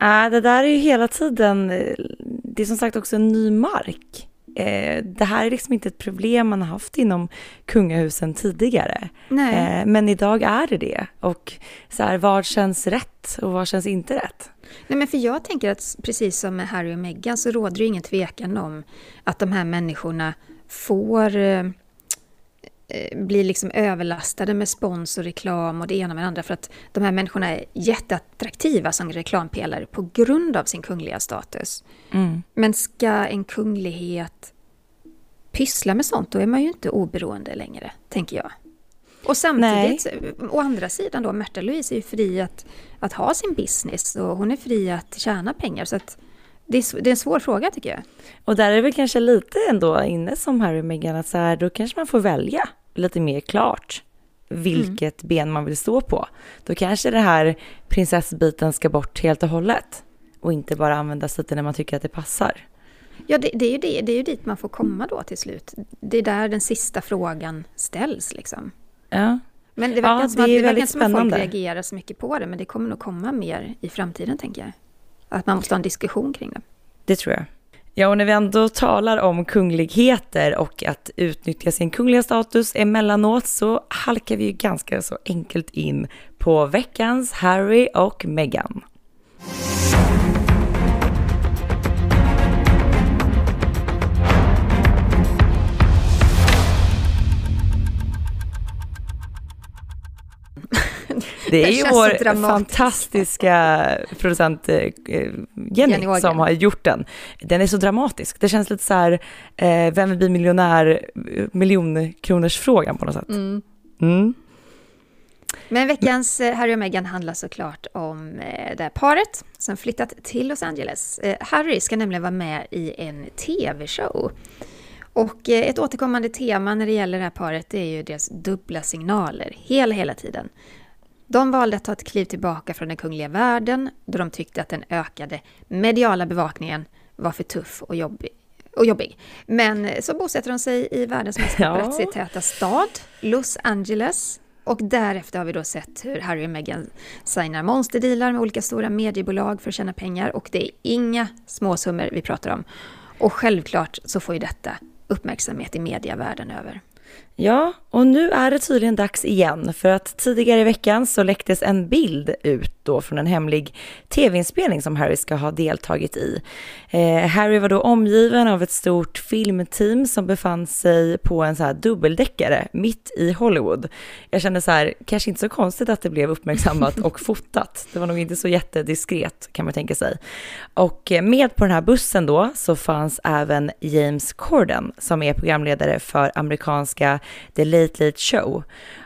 Äh, det där är ju hela tiden, eh, det är som sagt också en ny mark. Eh, det här är liksom inte ett problem man har haft inom kungahusen tidigare. Eh, men idag är det det. Och så här, vad känns rätt och vad känns inte rätt? Nej, men för jag tänker att precis som med Harry och Meghan så råder det ingen tvekan om att de här människorna får eh, eh, bli liksom överlastade med spons och reklam och det ena med det andra för att de här människorna är jätteattraktiva som reklampelare på grund av sin kungliga status. Mm. Men ska en kunglighet pyssla med sånt, då är man ju inte oberoende längre, tänker jag. Och samtidigt, Nej. å andra sidan då, Märta Louise är ju fri att, att ha sin business och hon är fri att tjäna pengar. Så att det är, det är en svår fråga tycker jag. Och där är det väl kanske lite ändå inne som Harry och Meghan, att så här, då kanske man får välja lite mer klart vilket mm. ben man vill stå på. Då kanske det här prinsessbiten ska bort helt och hållet och inte bara användas lite när man tycker att det passar. Ja, det, det, är ju det, det är ju dit man får komma då till slut. Det är där den sista frågan ställs liksom. Ja. Men det verkar ja, som, att, det verkar som att folk reagerar så mycket på det, men det kommer nog komma mer i framtiden, tänker jag. Att man måste ha en diskussion kring det. Det tror jag. Ja, och när vi ändå talar om kungligheter och att utnyttja sin kungliga status emellanåt så halkar vi ju ganska så enkelt in på veckans Harry och Meghan. Det är ju vår fantastiska producent eh, Jenny, Jenny som har gjort den. Den är så dramatisk. Det känns lite så här, eh, vem vill bli miljonär, miljonkronorsfrågan på något sätt. Mm. Mm. Men veckans eh, Harry och Meghan handlar såklart om det här paret som flyttat till Los Angeles. Harry ska nämligen vara med i en TV-show. Och ett återkommande tema när det gäller det här paret är ju deras dubbla signaler hela, hela tiden. De valde att ta ett kliv tillbaka från den kungliga världen då de tyckte att den ökade mediala bevakningen var för tuff och jobbig. Och jobbig. Men så bosätter de sig i världens mest paparazzi-täta stad, Los Angeles. Och därefter har vi då sett hur Harry och Meghan signar monsterdealar med olika stora mediebolag för att tjäna pengar. Och det är inga småsummor vi pratar om. Och självklart så får ju detta uppmärksamhet i media världen över. Ja, och nu är det tydligen dags igen för att tidigare i veckan så läcktes en bild ut då från en hemlig tv-inspelning som Harry ska ha deltagit i. Eh, Harry var då omgiven av ett stort filmteam som befann sig på en så här dubbeldäckare mitt i Hollywood. Jag kände så här, kanske inte så konstigt att det blev uppmärksammat och fotat. Det var nog inte så jättediskret kan man tänka sig. Och eh, med på den här bussen då så fanns även James Corden som är programledare för amerikanska The Late Late Show.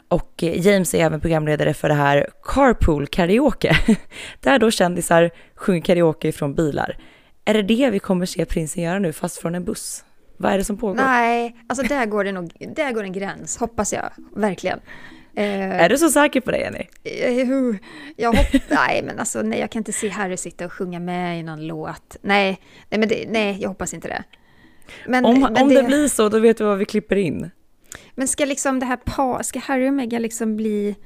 Och eh, James är även programledare för det här Carpool Karaoke, där då kändisar sjunger karaoke från bilar. Är det det vi kommer se prinsen göra nu, fast från en buss? Vad är det som pågår? Nej, alltså där går det nog, där går en gräns, hoppas jag, verkligen. Eh, är du så säker på det, Jenny? Eh, jag hopp, nej, men alltså nej, jag kan inte se Harry sitta och sjunga med i någon låt. Nej, nej, men det, nej jag hoppas inte det. Men, om men om det... det blir så, då vet vi vad vi klipper in. Men ska liksom det här par, ska Harry och Meghan liksom bli...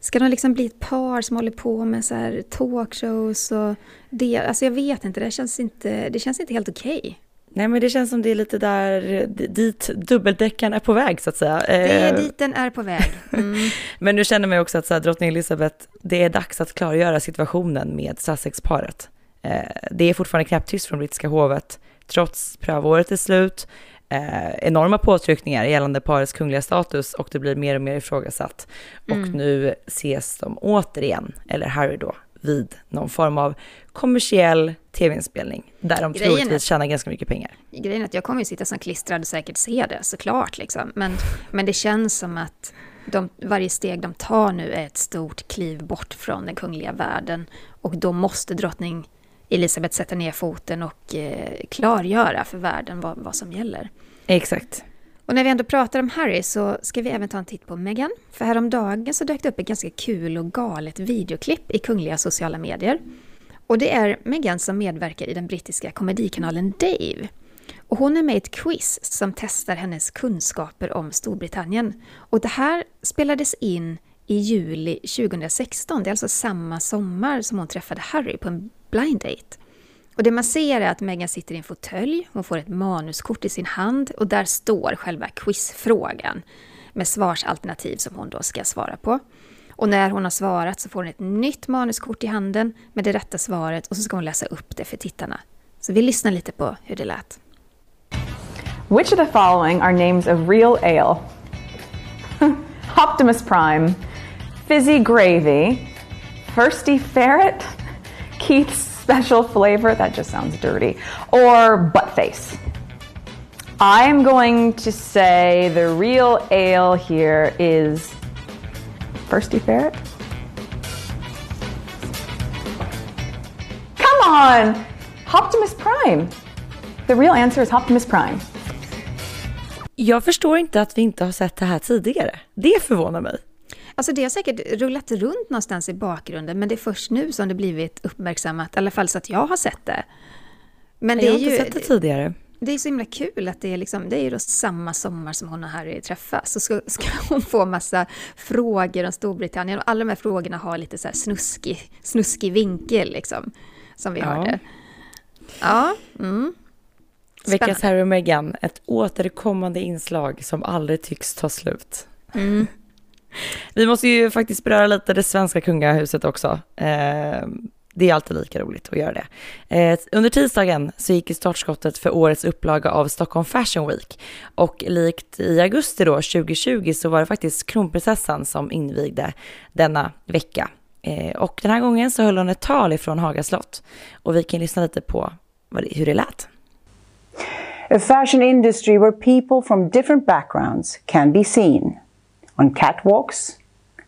Ska de liksom bli ett par som håller på med så här talkshows och det? Alltså jag vet inte, det känns inte, det känns inte helt okej. Okay. Nej men det känns som det är lite där dit dubbeldäckaren är på väg så att säga. Det är eh, dit den är på väg. Mm. men nu känner man ju också att så här, drottning Elizabeth, det är dags att klargöra situationen med Sussex-paret. Eh, det är fortfarande knäpptyst från brittiska hovet trots prövåret är slut eh, enorma påtryckningar gällande parets kungliga status och det blir mer och mer ifrågasatt. Mm. Och nu ses de återigen, eller Harry då, vid någon form av kommersiell tv-inspelning där de grejen troligtvis tjänar ganska mycket pengar. Grejen är att jag kommer ju sitta som klistrad och säkert se det såklart liksom. Men, men det känns som att de, varje steg de tar nu är ett stort kliv bort från den kungliga världen och då måste drottning Elisabeth sätta ner foten och eh, klargöra för världen vad, vad som gäller. Exakt. Och när vi ändå pratar om Harry så ska vi även ta en titt på Meghan. För häromdagen så dök det upp ett ganska kul och galet videoklipp i kungliga sociala medier. Och det är Meghan som medverkar i den brittiska komedikanalen Dave. Och hon är med i ett quiz som testar hennes kunskaper om Storbritannien. Och det här spelades in i juli 2016, det är alltså samma sommar som hon träffade Harry på en blind date. Och det man ser är att Megan sitter i en fåtölj, hon får ett manuskort i sin hand och där står själva quizfrågan med svarsalternativ som hon då ska svara på. Och när hon har svarat så får hon ett nytt manuskort i handen med det rätta svaret och så ska hon läsa upp det för tittarna. Så vi lyssnar lite på hur det lät. Which of the following are names of real ale? Optimus Prime, Fizzy Gravy, Thirsty Ferret, Keith's special flavor, that just sounds dirty, or butt face. I'm going to say the real ale here is Thirsty Ferret. Come on! Optimus Prime. The real answer is Optimus Prime. Jag förstår inte att vi inte har sett det här tidigare. Det förvånar mig. Alltså det har säkert rullat runt någonstans i bakgrunden, men det är först nu som det blivit uppmärksammat, i alla fall så att jag har sett det. Men det jag har inte ju, sett det tidigare. det är så himla kul att det är, liksom, det är ju då samma sommar som hon och Harry träffas. Så ska, ska hon få massa frågor om Storbritannien och alla de här frågorna har lite så här snuskig, snuskig vinkel liksom. Som vi Ja. hörde. Ja, mm. Veckans Harry och Meghan, ett återkommande inslag som aldrig tycks ta slut. Mm. Vi måste ju faktiskt beröra lite det svenska kungahuset också. Ehm, det är alltid lika roligt att göra det. Ehm, under tisdagen så gick ju startskottet för årets upplaga av Stockholm Fashion Week. Och likt i augusti då, 2020, så var det faktiskt kronprinsessan som invigde denna vecka. Ehm, och den här gången så höll hon ett tal ifrån Haga slott. Och vi kan lyssna lite på hur det lät. A fashion industry where people from different backgrounds can be seen on catwalks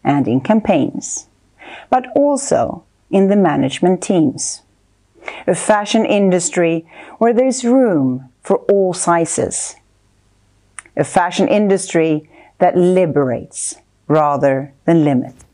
and in campaigns, but also in the management teams. A fashion industry where there's room for all sizes. A fashion industry that liberates rather than limits.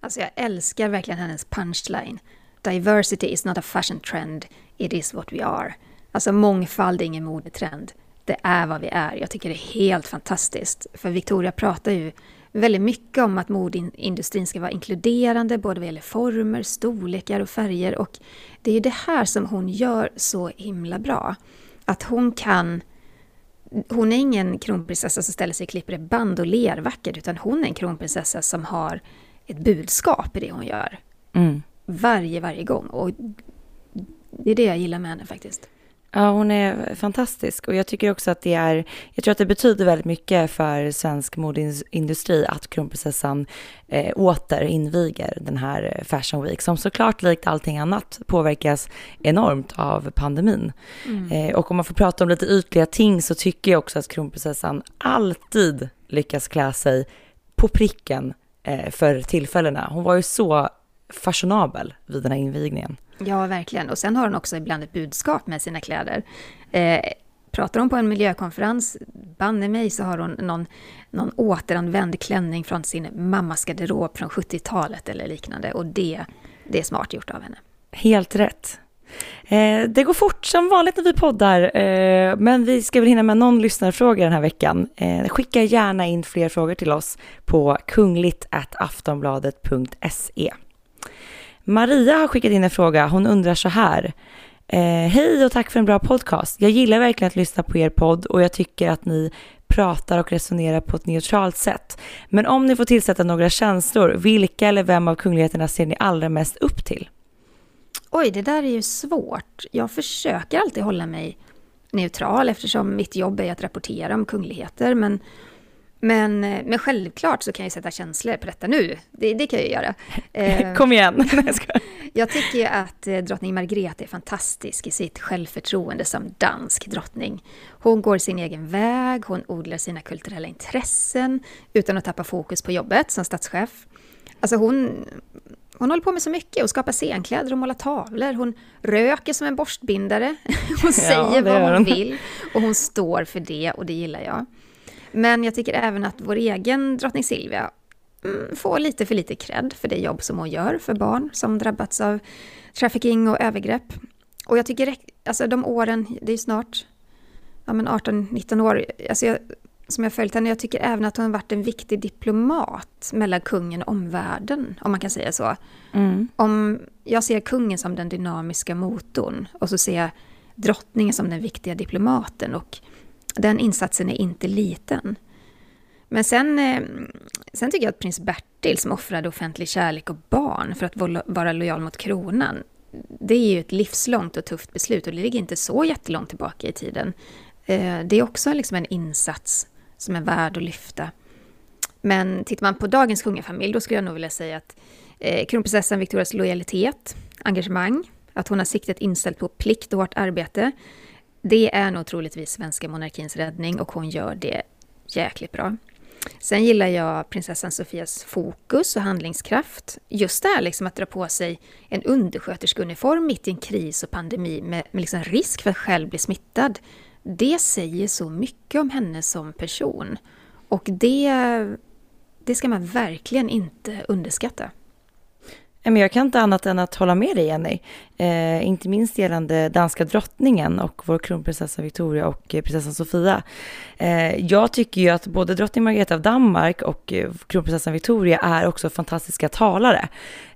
Alltså jag älskar verkligen hennes punchline. Diversity is not a fashion trend, it is what we are. Alltså mångfald är ingen modetrend, det är vad vi är. Jag tycker det är helt fantastiskt. För Victoria pratar ju väldigt mycket om att modeindustrin ska vara inkluderande, både vad gäller former, storlekar och färger. Och det är ju det här som hon gör så himla bra. Att hon kan hon är ingen kronprinsessa som ställer sig och klipper ett band och ler vackert, utan hon är en kronprinsessa som har ett budskap i det hon gör. Mm. Varje, varje gång. Och det är det jag gillar med henne faktiskt. Ja, hon är fantastisk och jag tycker också att det är, jag tror att det betyder väldigt mycket för svensk modeindustri att kronprinsessan eh, åter inviger den här Fashion Week som såklart likt allting annat påverkas enormt av pandemin. Eh, och om man får prata om lite ytliga ting så tycker jag också att kronprinsessan alltid lyckas klä sig på pricken eh, för tillfällena. Hon var ju så fashionabel vid den här invigningen. Ja, verkligen. Och sen har hon också ibland ett budskap med sina kläder. Eh, pratar hon på en miljökonferens, banne mig så har hon någon, någon återanvänd klänning från sin mammas garderob från 70-talet eller liknande. Och det, det är smart gjort av henne. Helt rätt. Eh, det går fort som vanligt när vi poddar, eh, men vi ska väl hinna med någon lyssnarfråga den här veckan. Eh, skicka gärna in fler frågor till oss på kungligt.aftonbladet.se. Maria har skickat in en fråga. Hon undrar så här. Eh, Hej och tack för en bra podcast. Jag gillar verkligen att lyssna på er podd och jag tycker att ni pratar och resonerar på ett neutralt sätt. Men om ni får tillsätta några känslor, vilka eller vem av kungligheterna ser ni allra mest upp till? Oj, det där är ju svårt. Jag försöker alltid hålla mig neutral eftersom mitt jobb är att rapportera om kungligheter. Men, men, men självklart så kan jag sätta känslor på detta nu. Det, det kan jag göra. Eh, Kom igen. Nej, jag tycker ju att eh, drottning Margrethe är fantastisk i sitt självförtroende som dansk drottning. Hon går sin egen väg, hon odlar sina kulturella intressen utan att tappa fokus på jobbet som statschef. Alltså hon, hon håller på med så mycket. Hon skapar scenkläder och målar tavlor. Hon röker som en borstbindare. Hon säger det vad hon hon. vill och hon står för det och det gillar jag. Men jag tycker även att vår egen drottning Silvia mm, får lite för lite cred för det jobb som hon gör för barn som drabbats av trafficking och övergrepp. Och jag tycker, alltså de åren, det är ju snart ja, men 18-19 år, alltså jag, som jag följt henne, jag tycker även att hon har varit en viktig diplomat mellan kungen och omvärlden, om man kan säga så. Mm. Om jag ser kungen som den dynamiska motorn och så ser jag drottningen som den viktiga diplomaten och den insatsen är inte liten. Men sen, eh, sen tycker jag att prins Bertil som offrade offentlig kärlek och barn för att vara- lojal mot kronan, det är ju ett livslångt och tufft beslut och det ligger inte så jättelångt tillbaka i tiden. Eh, det är också liksom en insats som är värd att lyfta. Men tittar man på dagens kungafamilj, då skulle jag nog vilja säga att eh, kronprinsessan Victorias lojalitet, engagemang, att hon har siktet inställt på plikt och hårt arbete, det är nog troligtvis svenska monarkins räddning och hon gör det jäkligt bra. Sen gillar jag prinsessan Sofias fokus och handlingskraft. Just det här liksom att dra på sig en undersköterskeuniform mitt i en kris och pandemi med, med liksom risk för att själv bli smittad. Det säger så mycket om henne som person. Och det, det ska man verkligen inte underskatta. Men jag kan inte annat än att hålla med dig Jenny. Eh, inte minst gällande danska drottningen och vår kronprinsessa Victoria och eh, prinsessan Sofia. Eh, jag tycker ju att både drottning Margareta av Danmark och eh, kronprinsessan Victoria är också fantastiska talare.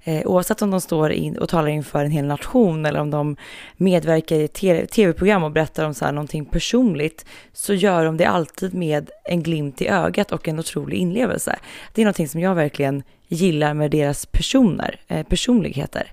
Eh, oavsett om de står in och talar inför en hel nation eller om de medverkar i tv-program och berättar om så här någonting personligt så gör de det alltid med en glimt i ögat och en otrolig inlevelse. Det är någonting som jag verkligen gillar med deras personer, eh, personligheter.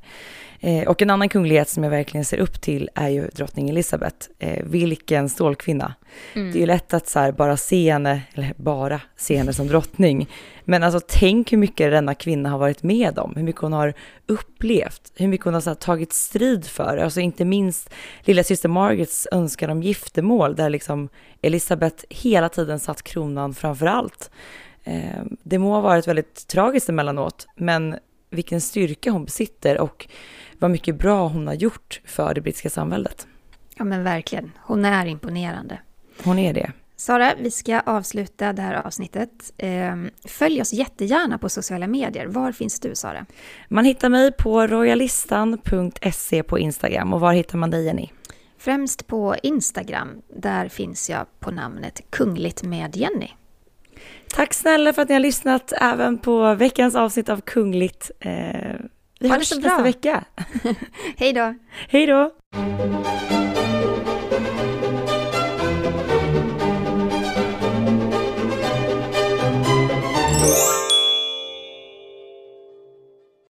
Eh, och en annan kunglighet som jag verkligen ser upp till är ju drottning Elizabeth. Eh, vilken stålkvinna. Mm. Det är ju lätt att så här, bara se henne, eller bara se henne som drottning. Men alltså tänk hur mycket denna kvinna har varit med om, hur mycket hon har upplevt, hur mycket hon har här, tagit strid för. Alltså inte minst lilla syster Margarets önskan om giftermål, där liksom Elizabeth hela tiden satt kronan framför allt. Eh, det må ha varit väldigt tragiskt emellanåt, men vilken styrka hon besitter och vad mycket bra hon har gjort för det brittiska samväldet. Ja men verkligen, hon är imponerande. Hon är det. Sara, vi ska avsluta det här avsnittet. Ehm, följ oss jättegärna på sociala medier. Var finns du, Sara? Man hittar mig på royalistan.se på Instagram. Och var hittar man dig, Jenny? Främst på Instagram. Där finns jag på namnet Kungligt med Jenny. Tack snälla för att ni har lyssnat även på veckans avsnitt av Kungligt. Vi hörs nästa vecka. Hej då. Hej då.